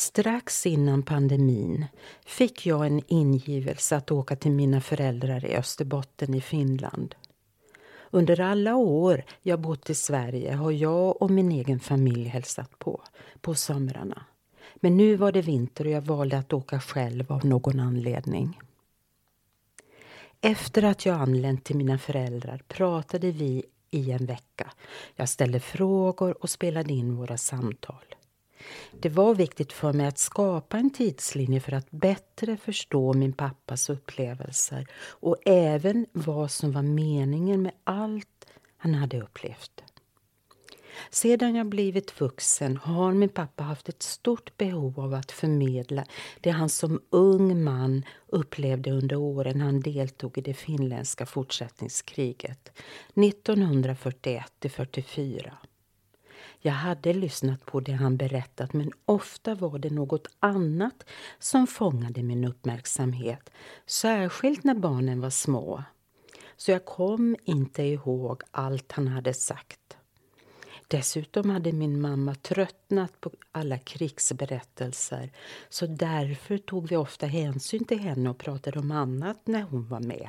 Strax innan pandemin fick jag en ingivelse att åka till mina föräldrar i Österbotten i Finland. Under alla år jag bott i Sverige har jag och min egen familj hälsat på, på somrarna. Men nu var det vinter och jag valde att åka själv av någon anledning. Efter att jag anlänt till mina föräldrar pratade vi i en vecka. Jag ställde frågor och spelade in våra samtal. Det var viktigt för mig att skapa en tidslinje för att bättre förstå min pappas upplevelser och även vad som var meningen med allt han hade upplevt. Sedan jag blivit vuxen har min pappa haft ett stort behov av att förmedla det han som ung man upplevde under åren han deltog i det finländska fortsättningskriget 1941 44. Jag hade lyssnat på det han berättat men ofta var det något annat som fångade min uppmärksamhet. Särskilt när barnen var små. Så jag kom inte ihåg allt han hade sagt. Dessutom hade min mamma tröttnat på alla krigsberättelser så därför tog vi ofta hänsyn till henne och pratade om annat när hon var med.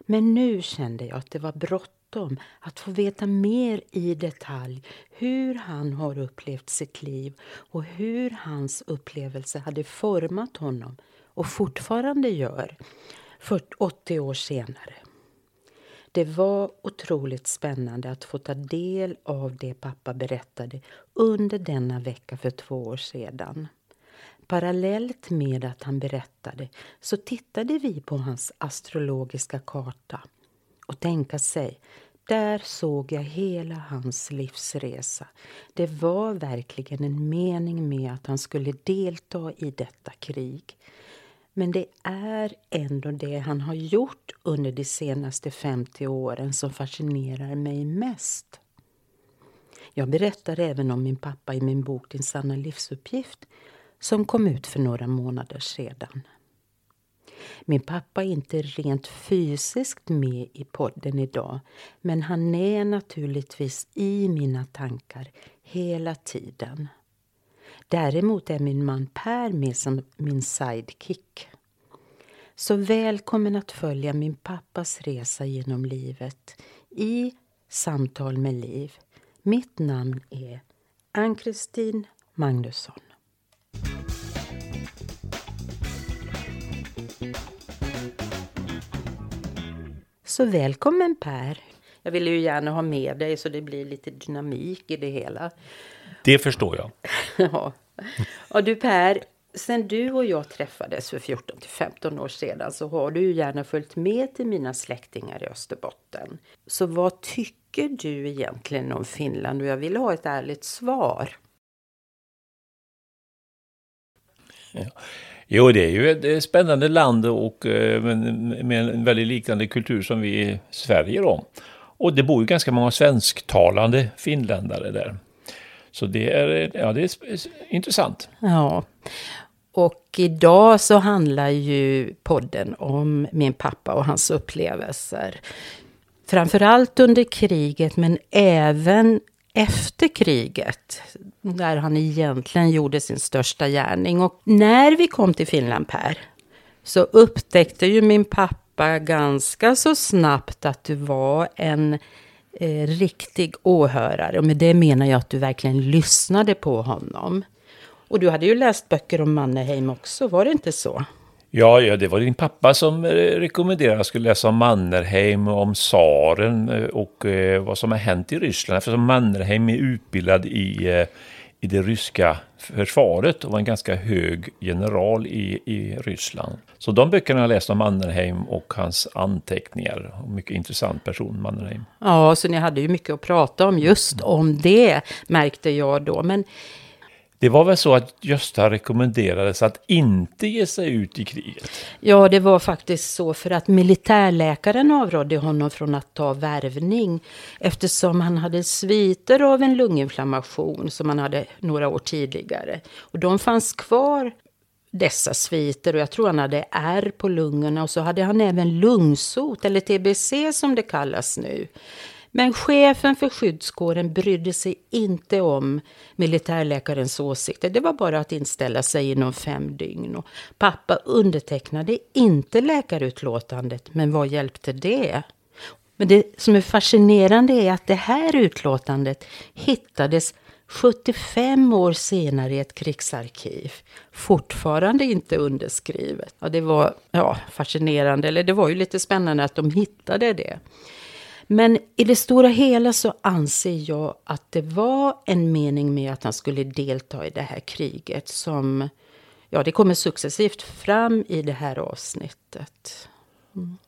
Men nu kände jag att det var bråttom bråttom att få veta mer i detalj hur han har upplevt sitt liv och hur hans upplevelse hade format honom och fortfarande gör, 80 år senare. Det var otroligt spännande att få ta del av det pappa berättade under denna vecka för två år sedan. Parallellt med att han berättade så tittade vi på hans astrologiska karta och tänka sig där såg jag hela hans livsresa. Det var verkligen en mening med att han skulle delta i detta krig. Men det är ändå det han har gjort under de senaste 50 åren som fascinerar mig mest. Jag berättar även om min pappa i min bok Din sanna livsuppgift som kom ut för några månader sedan. Min pappa är inte rent fysiskt med i podden idag men han är naturligtvis i mina tankar hela tiden. Däremot är min man Per med som min sidekick. Så välkommen att följa min pappas resa genom livet i Samtal med Liv. Mitt namn är Ann-Kristin Magnusson. Så välkommen Per. Jag vill ju gärna ha med dig så det blir lite dynamik i det hela. Det förstår jag. ja. Och du Per, sen du och jag träffades för 14 till 15 år sedan så har du ju gärna följt med till mina släktingar i Österbotten. Så vad tycker du egentligen om Finland? Och jag vill ha ett ärligt svar. Ja. Jo, det är ju ett eh, spännande land och eh, med en väldigt liknande kultur som vi i Sverige då. Och det bor ju ganska många svensktalande finländare där. Så det är, eh, ja, det är intressant. Ja. Och idag så handlar ju podden om min pappa och hans upplevelser. Framförallt under kriget men även efter kriget, där han egentligen gjorde sin största gärning. Och när vi kom till Finland, Per, så upptäckte ju min pappa ganska så snabbt att du var en eh, riktig åhörare. Och med det menar jag att du verkligen lyssnade på honom. Och du hade ju läst böcker om Mannerheim också, var det inte så? Ja, ja, det var din pappa som eh, rekommenderade att jag skulle läsa om Mannerheim och om tsaren eh, och eh, vad som har hänt i Ryssland. Eftersom Mannerheim är utbildad i, eh, i det ryska försvaret och var en ganska hög general i, i Ryssland. Så de böckerna har jag läst om Mannerheim och hans anteckningar. Mycket intressant person, Mannerheim. Ja, så ni hade ju mycket att prata om just om det, märkte jag då. Men det var väl så att Gösta rekommenderades att inte ge sig ut i kriget. Ja, det var faktiskt så för att militärläkaren avrådde honom från att ta värvning eftersom han hade sviter av en lunginflammation som han hade några år tidigare. Och de fanns kvar, dessa sviter, och jag tror han hade ärr på lungorna och så hade han även lungsot, eller TBC som det kallas nu. Men chefen för skyddskåren brydde sig inte om militärläkarens åsikter. Det var bara att inställa sig inom fem dygn. Och pappa undertecknade inte läkarutlåtandet, men vad hjälpte det? Men det som är fascinerande är att det här utlåtandet hittades 75 år senare i ett krigsarkiv. Fortfarande inte underskrivet. Ja, det var ja, fascinerande, eller det var ju lite spännande att de hittade det. Men i det stora hela så anser jag att det var en mening med att han skulle delta i det här kriget som, ja det kommer successivt fram i det här avsnittet. Mm.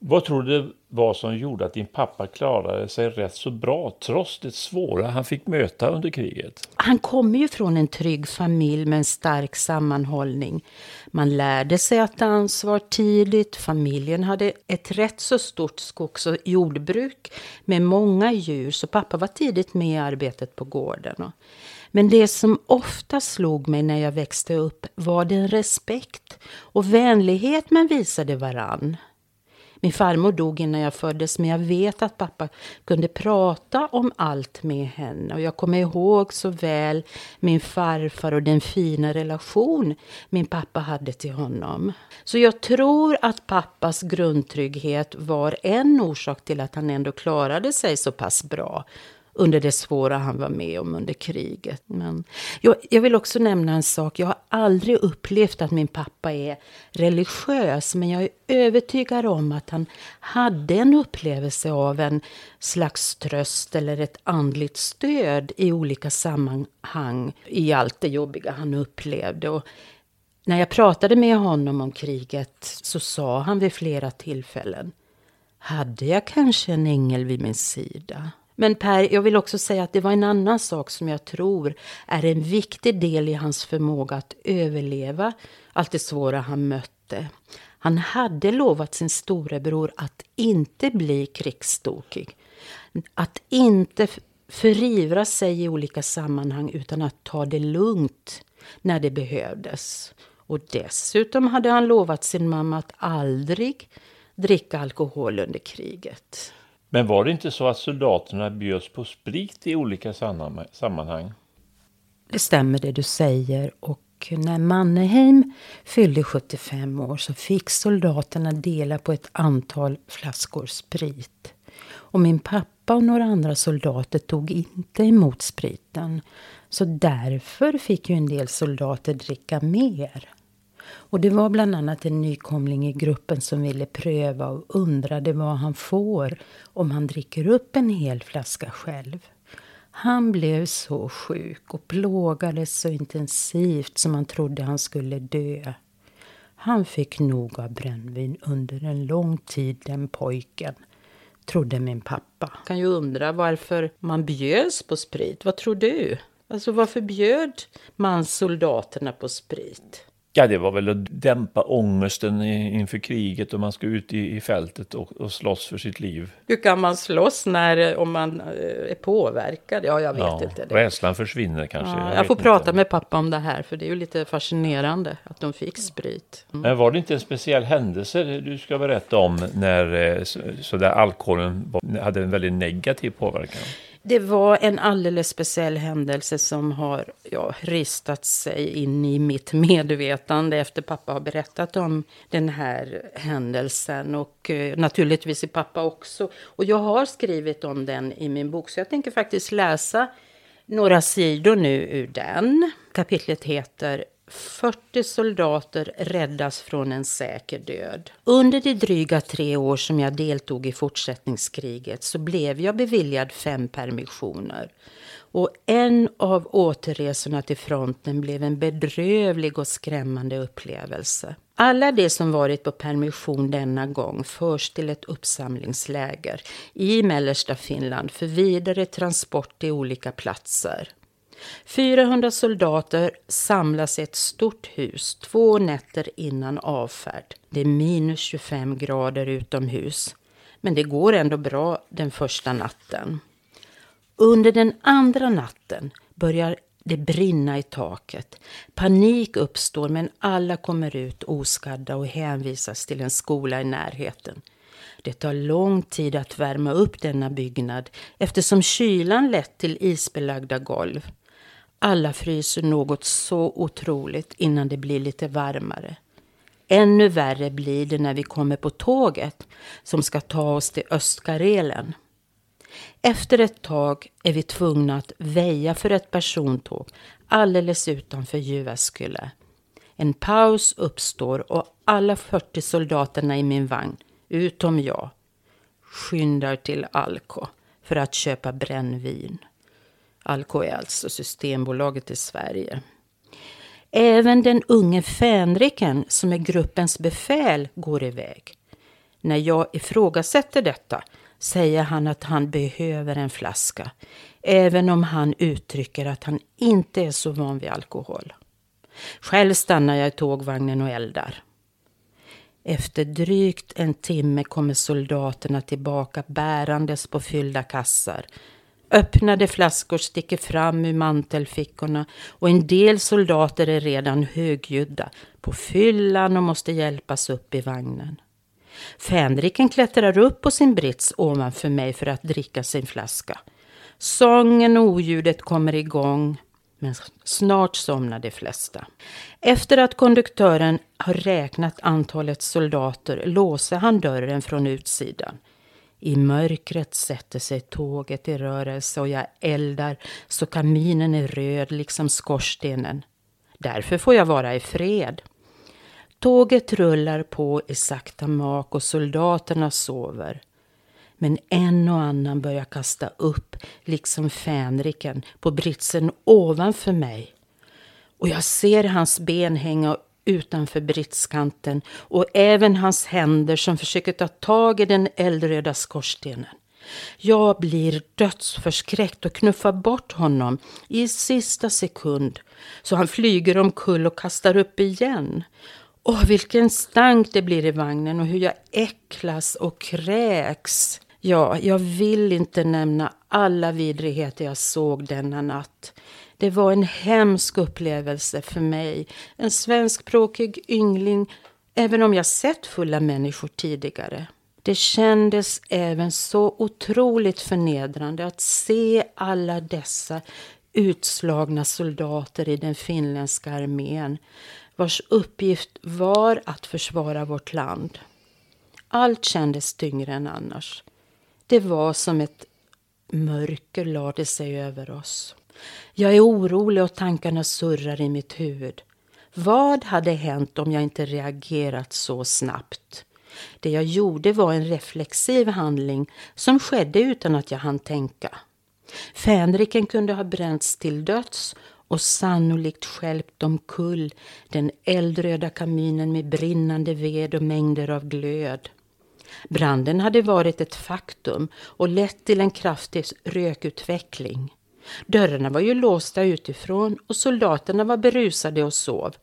Vad tror du det var som gjorde att din pappa klarade sig rätt så bra trots det svåra han fick möta under kriget? Han kommer ju från en trygg familj med en stark sammanhållning. Man lärde sig att ta ansvar tidigt. Familjen hade ett rätt så stort skogs och jordbruk med många djur, så pappa var tidigt med i arbetet på gården. Men det som ofta slog mig när jag växte upp var den respekt och vänlighet man visade varann. Min farmor dog innan jag föddes men jag vet att pappa kunde prata om allt med henne. Och jag kommer ihåg så väl min farfar och den fina relation min pappa hade till honom. Så jag tror att pappas grundtrygghet var en orsak till att han ändå klarade sig så pass bra under det svåra han var med om under kriget. Men jag, jag vill också nämna en sak. Jag har aldrig upplevt att min pappa är religiös, men jag är övertygad om att han hade en upplevelse av en slags tröst eller ett andligt stöd i olika sammanhang i allt det jobbiga han upplevde. Och när jag pratade med honom om kriget så sa han vid flera tillfällen hade jag kanske en ängel vid min sida? Men Per, jag vill också säga att det var en annan sak som jag tror är en viktig del i hans förmåga att överleva allt det svåra han mötte. Han hade lovat sin storebror att inte bli krigsstokig. Att inte förivra sig i olika sammanhang utan att ta det lugnt när det behövdes. Och dessutom hade han lovat sin mamma att aldrig dricka alkohol under kriget. Men var det inte så att soldaterna bjöds på sprit i olika sammanhang? Det stämmer det du säger. Och när Mannerheim fyllde 75 år så fick soldaterna dela på ett antal flaskor sprit. Och min pappa och några andra soldater tog inte emot spriten. Så därför fick ju en del soldater dricka mer. Och det var bland annat en nykomling i gruppen som ville pröva och undrade vad han får om han dricker upp en hel flaska själv. Han blev så sjuk och plågades så intensivt som han trodde han skulle dö. Han fick nog av brännvin under en lång tid, den pojken, trodde min pappa. Kan ju undra varför man bjöds på sprit. Vad tror du? Alltså varför bjöd man soldaterna på sprit? Ja, det var väl att dämpa ångesten inför kriget och man ska ut i, i fältet och, och slåss för sitt liv. Hur kan man slåss när, om man eh, är påverkad? Ja, jag vet ja, inte. Det. Rädslan försvinner kanske. Ja, jag jag får vet prata inte. med pappa om det här, för det är ju lite fascinerande att de fick sprit. Mm. Men var det inte en speciell händelse du ska berätta om när eh, så, så där alkoholen hade en väldigt negativ påverkan? Det var en alldeles speciell händelse som har ja, ristat sig in i mitt medvetande efter pappa har berättat om den här händelsen. Och eh, naturligtvis i pappa också. Och jag har skrivit om den i min bok, så jag tänker faktiskt läsa några sidor nu ur den. Kapitlet heter 40 soldater räddas från en säker död. Under de dryga tre år som jag deltog i fortsättningskriget så blev jag beviljad fem permissioner. Och en av återresorna till fronten blev en bedrövlig och skrämmande upplevelse. Alla de som varit på permission denna gång förs till ett uppsamlingsläger i mellersta Finland för vidare transport till olika platser. 400 soldater samlas i ett stort hus två nätter innan avfärd. Det är minus 25 grader utomhus. Men det går ändå bra den första natten. Under den andra natten börjar det brinna i taket. Panik uppstår men alla kommer ut oskadda och hänvisas till en skola i närheten. Det tar lång tid att värma upp denna byggnad eftersom kylan lett till isbelagda golv. Alla fryser något så otroligt innan det blir lite varmare. Ännu värre blir det när vi kommer på tåget som ska ta oss till Östkarelen. Efter ett tag är vi tvungna att väja för ett persontåg alldeles utanför Jyväskylä. En paus uppstår och alla 40 soldaterna i min vagn, utom jag, skyndar till Alko för att köpa brännvin. Alko är alltså Systembolaget i Sverige. Även den unge fänriken som är gruppens befäl går iväg. När jag ifrågasätter detta säger han att han behöver en flaska. Även om han uttrycker att han inte är så van vid alkohol. Själv stannar jag i tågvagnen och eldar. Efter drygt en timme kommer soldaterna tillbaka bärandes på fyllda kassar. Öppnade flaskor sticker fram ur mantelfickorna och en del soldater är redan högljudda på fyllan och måste hjälpas upp i vagnen. Fänriken klättrar upp på sin brits ovanför mig för att dricka sin flaska. Sången och oljudet kommer igång. Men snart somnar de flesta. Efter att konduktören har räknat antalet soldater låser han dörren från utsidan. I mörkret sätter sig tåget i rörelse och jag eldar så kaminen är röd liksom skorstenen. Därför får jag vara i fred. Tåget rullar på i sakta mak och soldaterna sover. Men en och annan börjar kasta upp, liksom fänriken, på britsen ovanför mig. Och jag ser hans ben hänga utanför britskanten och även hans händer som försöker ta tag i den eldröda skorstenen. Jag blir dödsförskräckt och knuffar bort honom i sista sekund så han flyger omkull och kastar upp igen. Åh, vilken stank det blir i vagnen och hur jag äcklas och kräks. Ja, jag vill inte nämna alla vidrigheter jag såg denna natt. Det var en hemsk upplevelse för mig. En svenskspråkig yngling, även om jag sett fulla människor tidigare. Det kändes även så otroligt förnedrande att se alla dessa utslagna soldater i den finländska armén vars uppgift var att försvara vårt land. Allt kändes tyngre än annars. Det var som ett mörker lade sig över oss. Jag är orolig och tankarna surrar i mitt huvud. Vad hade hänt om jag inte reagerat så snabbt? Det jag gjorde var en reflexiv handling som skedde utan att jag hann tänka. Fänriken kunde ha bränts till döds och sannolikt skälpt omkull den eldröda kaminen med brinnande ved och mängder av glöd. Branden hade varit ett faktum och lett till en kraftig rökutveckling. Dörrarna var ju låsta utifrån och soldaterna var berusade och sov.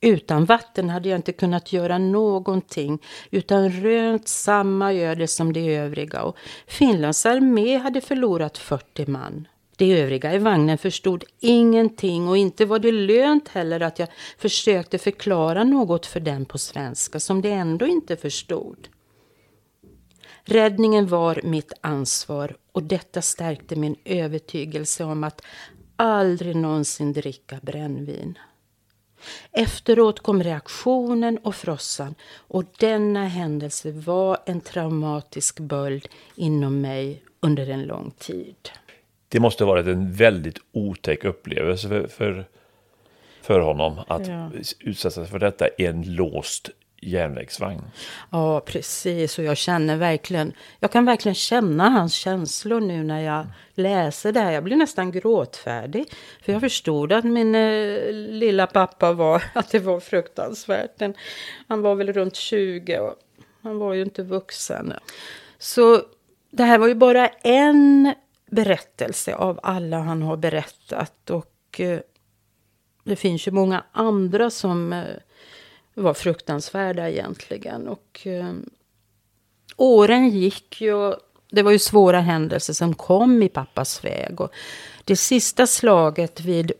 Utan vatten hade jag inte kunnat göra någonting utan rönt samma öde som de övriga och Finlands armé hade förlorat 40 man. De övriga i vagnen förstod ingenting och inte var det lönt heller att jag försökte förklara något för dem på svenska som de ändå inte förstod. Räddningen var mitt ansvar och detta stärkte min övertygelse om att aldrig någonsin dricka brännvin. Efteråt kom reaktionen och frossan och denna händelse var en traumatisk böld inom mig under en lång tid det måste ha varit en väldigt otäck upplevelse för, för för honom att Ja. utsätta sig för detta i en låst järnvägsvagn. Ja, precis. Och jag känner verkligen, jag kan verkligen känna hans känslor nu när jag läser det här. Jag blir nästan gråtfärdig. För jag förstod att min eh, lilla pappa var, att det var fruktansvärt. Den, han var väl runt 20 och han var ju inte vuxen. Så det här var ju bara en berättelse av alla han har berättat. Och eh, det finns ju många andra som eh, var fruktansvärda egentligen. Och eh, åren gick ju. och Det var ju svåra händelser som kom i pappas väg. Och det sista slaget vid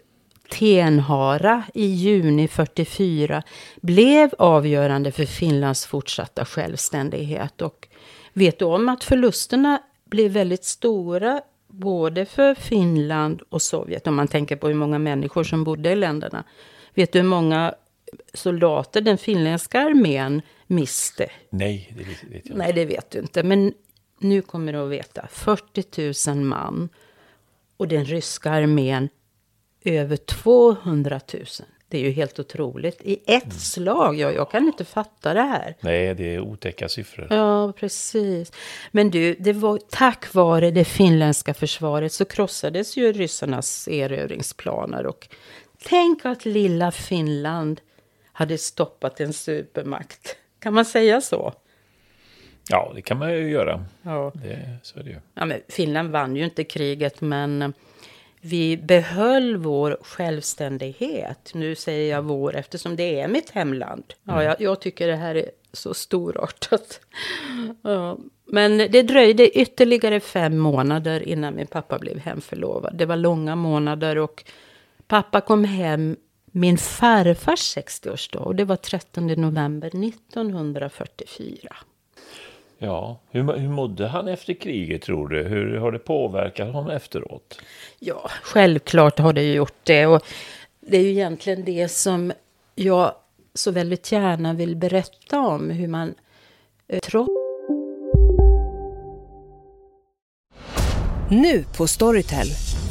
Tenhara i juni 44 blev avgörande för Finlands fortsatta självständighet. Och vet du om att förlusterna blev väldigt stora både för Finland och Sovjet, om man tänker på hur många människor som bodde i länderna. Vet du hur många soldater den finländska armén miste? Nej, det vet jag inte. Nej, det vet du inte. Men nu kommer du att veta. 40 000 man. Och den ryska armén över 200 000. Det är ju helt otroligt. I ett slag. Ja, jag kan inte fatta det här. Nej, det är otäcka siffror. Ja, precis. Men du, det var tack vare det finländska försvaret så krossades ju ryssarnas erövringsplaner. Och tänk att lilla Finland hade stoppat en supermakt. Kan man säga så? Ja, det kan man ju göra. Ja. Det, så är det ju. Ja, men Finland vann ju inte kriget, men vi behöll vår självständighet. Nu säger jag vår eftersom det är mitt hemland. Ja, jag, jag tycker det här är så storartat. Ja. Men det dröjde ytterligare fem månader innan min pappa blev hemförlovad. Det var långa månader och pappa kom hem min farfars 60-årsdag och det var 13 november 1944. Ja, hur, hur mådde han efter kriget tror du? Hur har det påverkat honom efteråt? Ja, självklart har det gjort det. Och det är ju egentligen det som jag så väldigt gärna vill berätta om. Hur man eh, trots Nu på Storytel.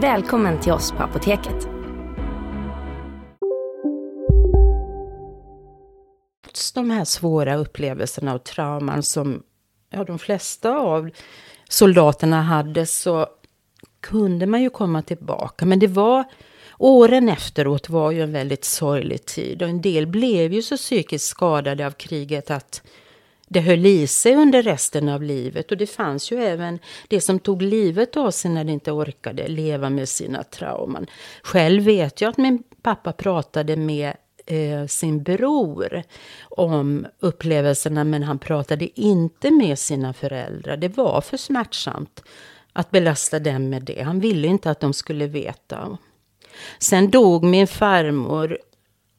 Välkommen till oss på Apoteket. Trots de här svåra upplevelserna och trauman som ja, de flesta av soldaterna hade så kunde man ju komma tillbaka. Men det var åren efteråt var ju en väldigt sorglig tid och en del blev ju så psykiskt skadade av kriget att det höll i sig under resten av livet. Och det fanns ju även det som tog livet av sig när de inte orkade leva med sina trauman. Själv vet jag att min pappa pratade med eh, sin bror om upplevelserna men han pratade inte med sina föräldrar. Det var för smärtsamt att belasta dem med det. Han ville inte att de skulle veta. Sen dog min farmor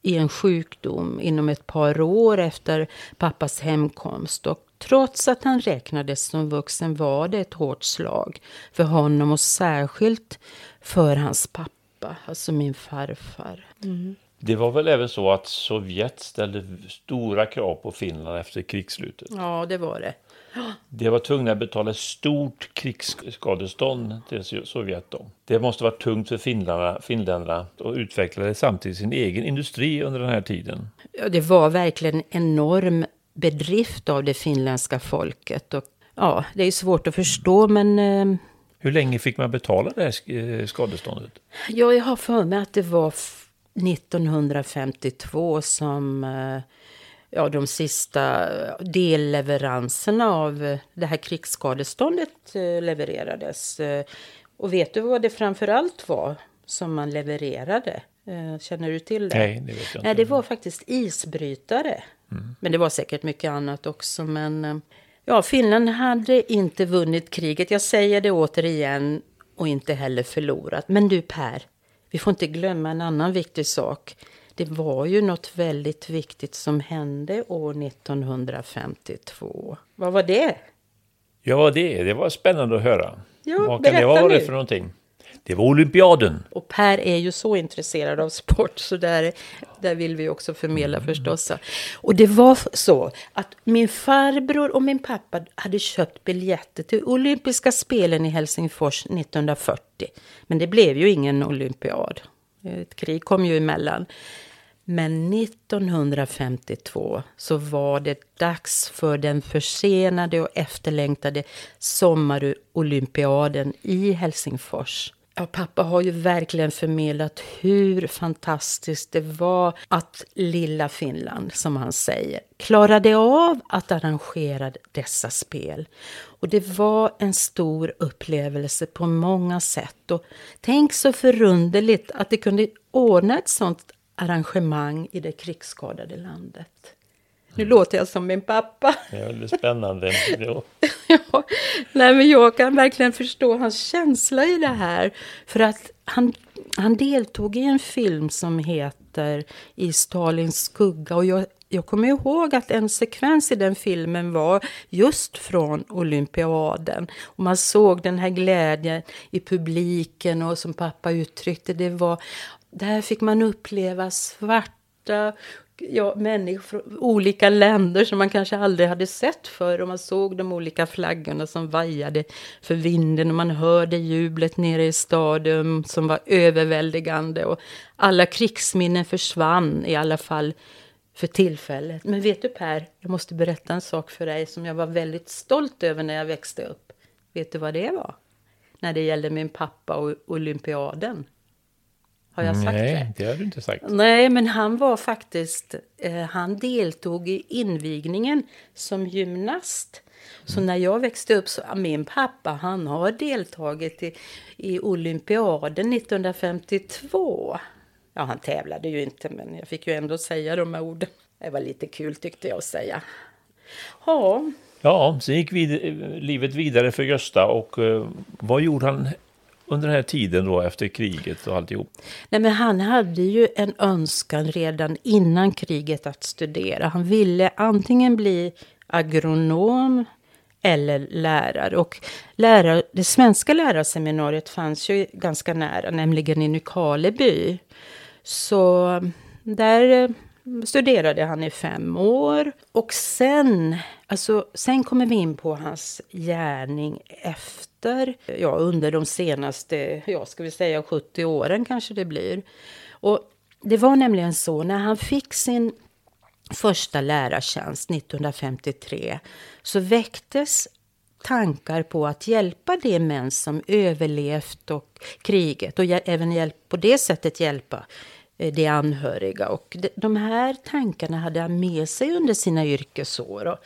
i en sjukdom inom ett par år efter pappas hemkomst. Och trots att han räknades som vuxen var det ett hårt slag för honom och särskilt för hans pappa, alltså min farfar. Det var väl även så att Sovjet ställde stora krav på Finland efter krigsslutet. Ja, det var det. De var tvungna att betala ett stort krigsskadestånd till Sovjet. Då. Det måste vara tungt för finländarna, finländarna och utvecklade samtidigt sin egen industri under den här tiden. Ja, det var verkligen en enorm bedrift av det finländska folket. Och, ja, det är svårt att förstå, men eh, Hur länge fick man betala det här eh, skadeståndet? ja, jag har för mig att det var f- 1952 som eh, ja, de sista delleveranserna av det här krigsskadeståndet eh, levererades. Eh, och vet du vad det framförallt var som man levererade? Eh, känner du till det? Nej, det vet jag inte. Nej, det var faktiskt isbrytare. Mm. Men det var säkert mycket annat också. Men ja, Finland hade inte vunnit kriget. Jag säger det återigen och inte heller förlorat. Men du Per, vi får inte glömma en annan viktig sak. Det var ju något väldigt viktigt som hände år 1952. Vad var det? Ja, det, det var spännande att höra. Ja, Vad kan det vara för någonting? Det var olympiaden. Och Per är ju så intresserad av sport så där, där vill vi också förmedla Mm. förstås. Och det var så att min farbror och min pappa hade köpt biljetter till olympiska spelen i Helsingfors 1940. Men det blev ju ingen olympiad. Ett krig kom ju emellan. Men 1952 så var det dags för den försenade och efterlängtade sommarolympiaden i Helsingfors. Ja, pappa har ju verkligen förmedlat hur fantastiskt det var att lilla Finland, som han säger, klarade av att arrangera dessa spel. Och det var en stor upplevelse på många sätt. Och tänk så förunderligt att det kunde ordna ett sånt arrangemang i det krigsskadade landet. Nu låter jag som min pappa. Det är spännande. Ja. ja, nej, men jag kan verkligen förstå hans känsla i det här. För att han, han deltog i en film som heter I Stalins skugga. Och jag, jag kommer ihåg att en sekvens i den filmen var just från olympiaden. Och man såg den här glädjen i publiken och som pappa uttryckte det var där fick man uppleva svarta ja, människor från olika länder som man kanske aldrig hade sett förr. Och man såg de olika flaggorna som vajade för vinden och man hörde jublet nere i stadion som var överväldigande. Och alla krigsminnen försvann i alla fall för tillfället. Men vet du Per, jag måste berätta en sak för dig som jag var väldigt stolt över när jag växte upp. Vet du vad det var? När det gällde min pappa och olympiaden. Har jag sagt Nej, det? det har du inte sagt. Nej, men han var faktiskt... Eh, han deltog i invigningen som gymnast. Så när jag växte upp så... Min pappa, han har deltagit i, i olympiaden 1952. Ja, han tävlade ju inte, men jag fick ju ändå säga de här orden. Det var lite kul tyckte jag att säga. Ja, Ja, sen gick vid, livet vidare för Gösta och eh, vad gjorde han under den här tiden då efter kriget och alltihop? Nej, men han hade ju en önskan redan innan kriget att studera. Han ville antingen bli agronom eller lärare. Och lärare, det svenska lärarseminariet fanns ju ganska nära, nämligen i Nykarleby. Så där eh, studerade han i fem år. Och sen, alltså, sen kommer vi in på hans gärning efter, ja, under de senaste, ja, ska vi säga 70 åren kanske det blir. Och det var nämligen så, när han fick sin första lärartjänst 1953 så väcktes tankar på att hjälpa de män som överlevt och kriget och även hjälp, på det sättet hjälpa Eh, de anhöriga. Och de här tankarna hade han med sig under sina yrkesår. Och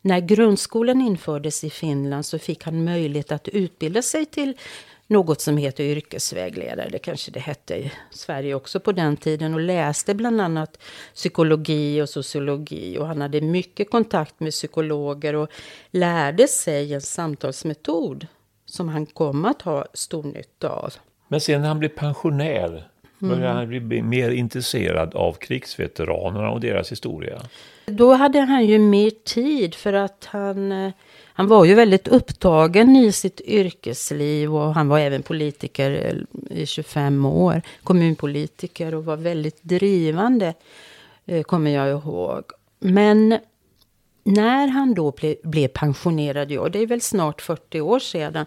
när grundskolan infördes i Finland så fick han möjlighet att utbilda sig till något som heter yrkesvägledare. Det kanske det hette i Sverige också på den tiden. Och läste bland annat psykologi och sociologi. Och han hade mycket kontakt med psykologer och lärde sig en samtalsmetod som han kom att ha stor nytta av. Men sen när han blev pensionär började han bli mer intresserad av krigsveteranerna och deras historia. Då hade han ju mer tid för att han, eh, han var ju väldigt upptagen i sitt yrkesliv och han var även politiker i 25 år, kommunpolitiker och var väldigt drivande, eh, kommer jag ihåg. Men när han då ble, blev pensionerad, ja, det är väl snart 40 år sedan,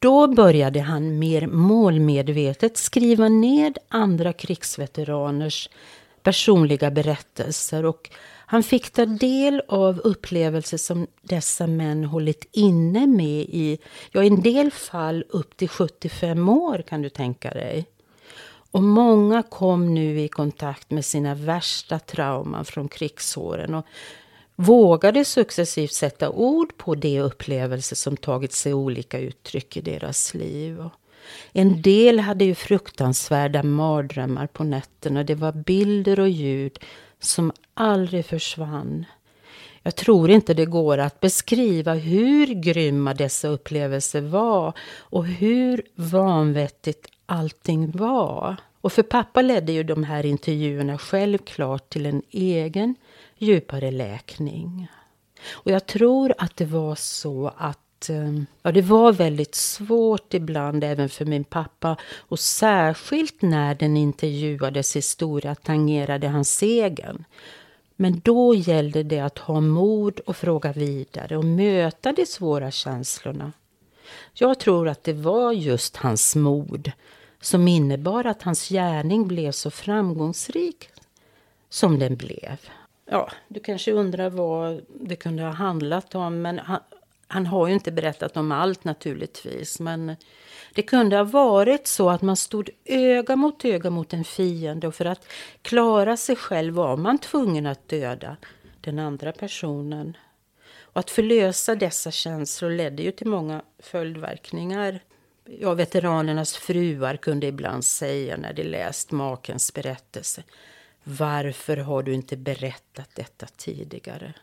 då började han mer målmedvetet skriva ned andra krigsveteraners personliga berättelser och han fick ta del av upplevelser som dessa män hållit inne med i, ja i en del fall upp till 75 år kan du tänka dig. Och många kom nu i kontakt med sina värsta trauman från krigsåren och vågade successivt sätta ord på de upplevelser som tagit sig olika uttryck i deras liv. En del hade ju fruktansvärda mardrömmar på nätterna. Det var bilder och ljud som aldrig försvann. Jag tror inte det går att beskriva hur grymma dessa upplevelser var och hur vanvettigt allting var. Och för pappa ledde ju de här intervjuerna självklart till en egen djupare läkning. Och jag tror att det var så att ehm, ja, det var väldigt svårt ibland även för min pappa. Och särskilt när den intervjuades historia tangerade hans egen. Men då gällde det att ha mod och fråga vidare och möta de svåra känslorna. Jag tror att det var just hans mod som innebar att hans gärning blev så framgångsrik som den blev. Ja, du kanske undrar vad det kunde ha handlat om, men han, han har ju inte berättat om allt naturligtvis. Men det kunde ha varit så att man stod öga mot öga mot en fiende och för att klara sig själv var man tvungen att döda den andra personen. Och att förlösa dessa känslor ledde ju till många följdverkningar. Ja, veteranernas fruar kunde ibland säga när de läst makens berättelse. Varför har du inte berättat detta tidigare?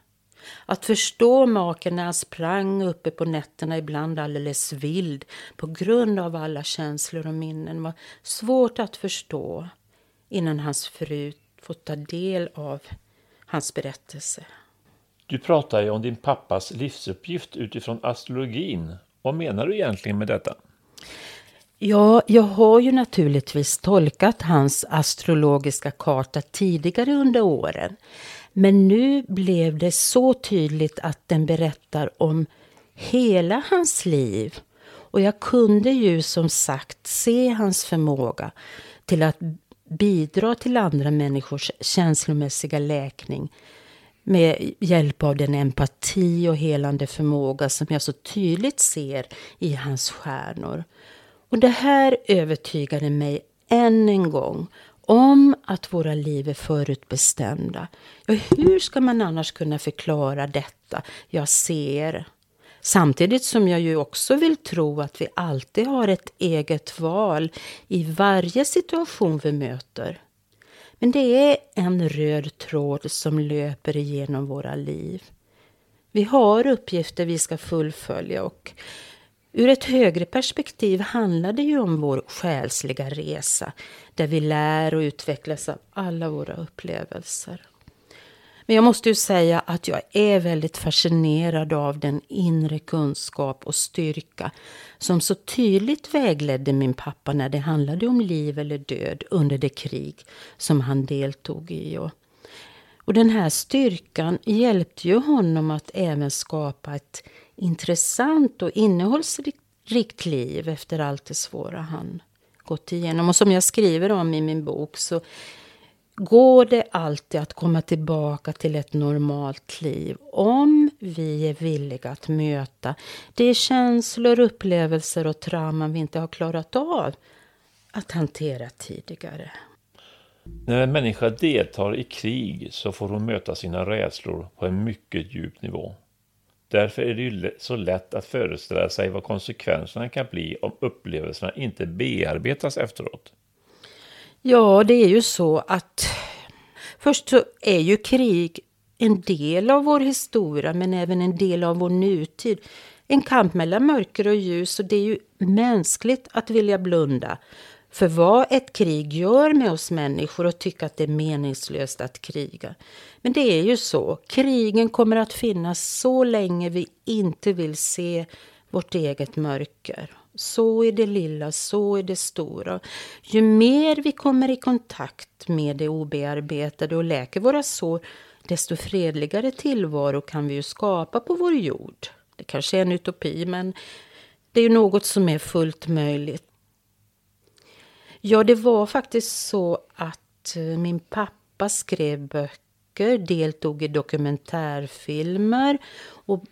Att förstå maken när han sprang uppe på nätterna ibland alldeles vild på grund av alla känslor och minnen var svårt att förstå innan hans fru fått ta del av hans berättelse. Du pratar ju om din pappas livsuppgift utifrån astrologin. Vad menar du egentligen med detta? Ja, jag har ju naturligtvis tolkat hans astrologiska karta tidigare under åren. Men nu blev det så tydligt att den berättar om hela hans liv. Och jag kunde ju som sagt se hans förmåga till att bidra till andra människors känslomässiga läkning med hjälp av den empati och helande förmåga som jag så tydligt ser i hans stjärnor. Och det här övertygade mig än en gång om att våra liv är förutbestämda. Ja, hur ska man annars kunna förklara detta jag ser? Samtidigt som jag ju också vill tro att vi alltid har ett eget val i varje situation vi möter. Men det är en röd tråd som löper igenom våra liv. Vi har uppgifter vi ska fullfölja och Ur ett högre perspektiv handlar det ju om vår själsliga resa där vi lär och utvecklas av alla våra upplevelser. Men jag måste ju säga att jag är väldigt fascinerad av den inre kunskap och styrka som så tydligt vägledde min pappa när det handlade om liv eller död under det krig som han deltog i. Och, den här styrkan hjälpte ju honom att även skapa ett intressant och innehållsrikt liv efter allt det svåra han gått igenom. Och som jag skriver om i min bok så går det alltid att komma tillbaka till ett normalt liv om vi är villiga att möta de känslor, upplevelser och trauman vi inte har klarat av att hantera tidigare. När en människa deltar i krig så får hon möta sina rädslor på en mycket djup nivå. Därför är det ju så lätt att föreställa sig vad konsekvenserna kan bli om upplevelserna inte bearbetas efteråt. Ja, det är ju så att först så är ju krig en del av vår historia men även en del av vår nutid. En kamp mellan mörker och ljus och det är ju mänskligt att vilja blunda för vad ett krig gör med oss människor och tycka att det är meningslöst att kriga. Men det är ju så. Krigen kommer att finnas så länge vi inte vill se vårt eget mörker. Så är det lilla, så är det stora. Ju mer vi kommer i kontakt med det obearbetade och läker våra sår, desto fredligare tillvaro kan vi ju skapa på vår jord. Det kanske är en utopi, men det är ju något som är fullt möjligt. Ja, det var faktiskt så att eh, min pappa skrev böcker, deltog i dokumentärfilmer och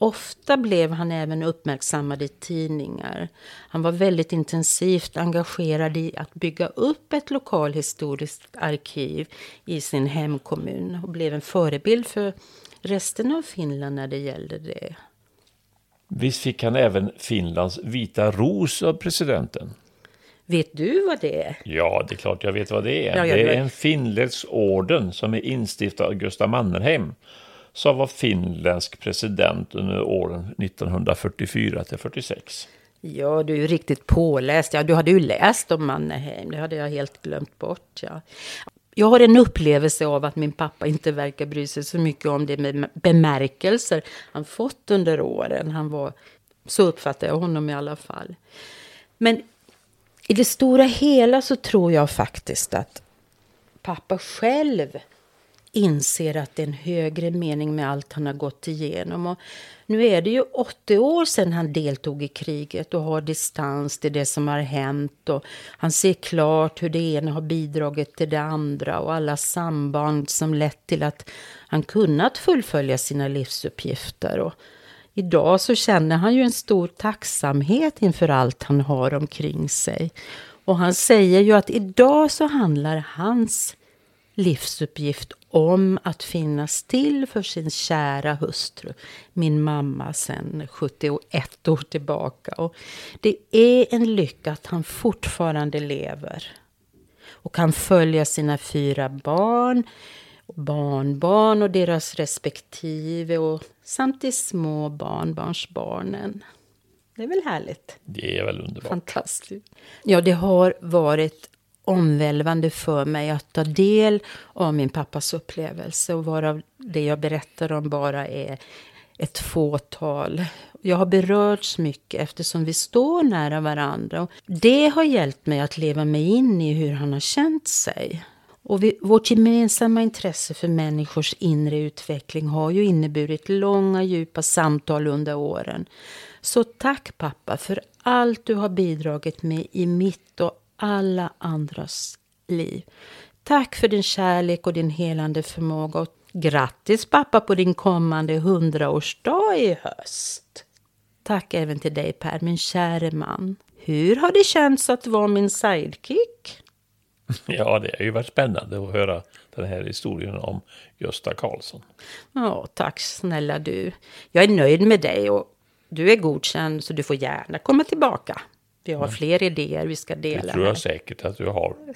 Ofta blev han även uppmärksammad i tidningar. Han var väldigt intensivt engagerad i att bygga upp ett lokalhistoriskt arkiv i sin hemkommun och blev en förebild för resten av Finland när det gällde det. Visst fick han även Finlands vita ros av presidenten? Vet du vad det är? Ja, det är klart jag vet vad det är. Ja, det är en finländsk orden som är instiftad av Gustav Mannerheim som var finländsk president under åren 1944 till 46. Ja, du är ju riktigt påläst. Ja, du hade ju läst om Mannerheim. Det hade jag helt glömt bort. Ja. Jag har en upplevelse av att min pappa inte verkar bry sig så mycket om det med bemärkelser han fått under åren. Han var, så uppfattar jag honom i alla fall. Men i det stora hela så tror jag faktiskt att pappa själv inser att det är en högre mening med allt han har gått igenom. Och nu är det ju 80 år sedan han deltog i kriget och har distans till det som har hänt. Och han ser klart hur det ena har bidragit till det andra och alla samband som lett till att han kunnat fullfölja sina livsuppgifter. Och idag så känner han ju en stor tacksamhet inför allt han har omkring sig. Och han säger ju att idag så handlar hans livsuppgift om att finnas till för sin kära hustru, min mamma sedan 71 år tillbaka. Och det är en lycka att han fortfarande lever och kan följa sina fyra barn, barnbarn och deras respektive och samt de små barnbarnsbarnen. Det är väl härligt? Det är väl underbart. Fantastiskt. Ja, det har varit omvälvande för mig att ta del av min pappas upplevelse och varav det jag berättar om bara är ett fåtal. Jag har berörts mycket eftersom vi står nära varandra. Och det har hjälpt mig att leva mig in i hur han har känt sig. Och vi, vårt gemensamma intresse för människors inre utveckling har ju inneburit långa djupa samtal under åren. Så tack pappa för allt du har bidragit med i mitt och alla andras liv. Tack för din kärlek och din helande förmåga. Och grattis pappa på din kommande hundraårsdag i höst. Tack även till dig Per, min käre man. Hur har det känts att vara min sidekick? Ja, det har ju varit spännande att höra den här historien om Gösta Karlsson. Ja, tack snälla du. Jag är nöjd med dig och du är godkänd så du får gärna komma tillbaka. Vi har fler idéer vi ska dela. Det tror jag med. säkert att du har.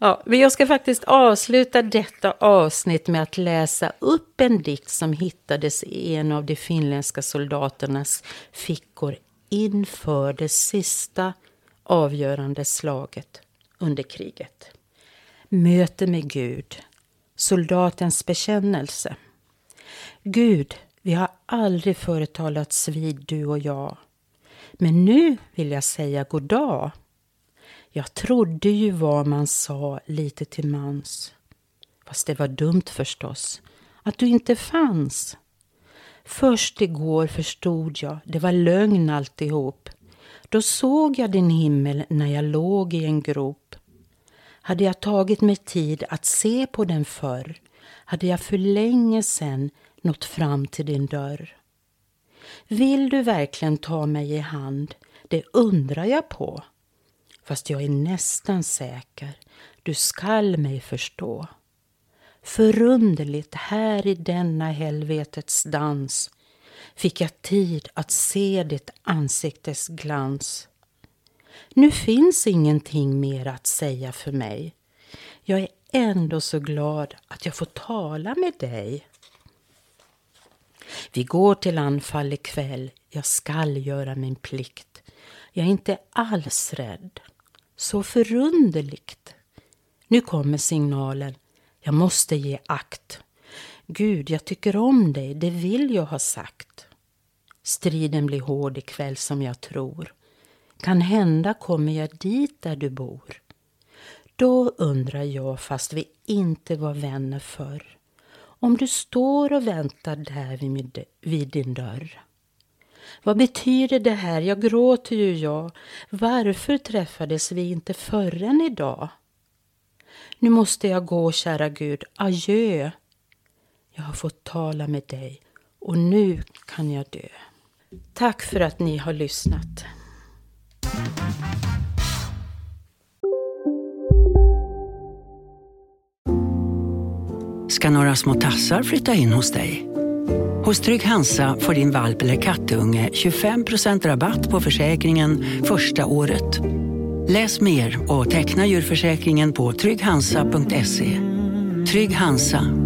Ja, men jag ska faktiskt avsluta detta avsnitt med att läsa upp en dikt som hittades i en av de finländska soldaternas fickor inför det sista avgörande slaget under kriget. Möte med Gud, soldatens bekännelse. Gud, vi har aldrig företalats vid, du och jag. Men nu vill jag säga god dag. Jag trodde ju vad man sa lite till mans. Fast det var dumt förstås, att du inte fanns. Först igår förstod jag, det var lögn alltihop. Då såg jag din himmel när jag låg i en grop. Hade jag tagit mig tid att se på den förr hade jag för länge sen nått fram till din dörr. Vill du verkligen ta mig i hand? Det undrar jag på. Fast jag är nästan säker, du skall mig förstå. Förunderligt här i denna helvetets dans fick jag tid att se ditt ansiktes glans. Nu finns ingenting mer att säga för mig. Jag är ändå så glad att jag får tala med dig. Vi går till anfall ikväll, jag skall göra min plikt. Jag är inte alls rädd. Så förunderligt. Nu kommer signalen. Jag måste ge akt. Gud, jag tycker om dig, det vill jag ha sagt. Striden blir hård ikväll som jag tror. Kan hända kommer jag dit där du bor. Då undrar jag, fast vi inte var vänner förr, om du står och väntar där vid, vid din dörr. Vad betyder det här? Jag gråter ju jag. Varför träffades vi inte förrän idag? Nu måste jag gå, kära Gud. Adjö. Jag har fått tala med dig Och nu kan jag dö. Tack för att ni har lyssnat. Ska några små tassar flytta in hos dig? Hos Trygg Hansa får din valp eller kattunge 25% rabatt på försäkringen första året. Läs mer och teckna djurförsäkringen på trygghansa.se. Trygg Hansa,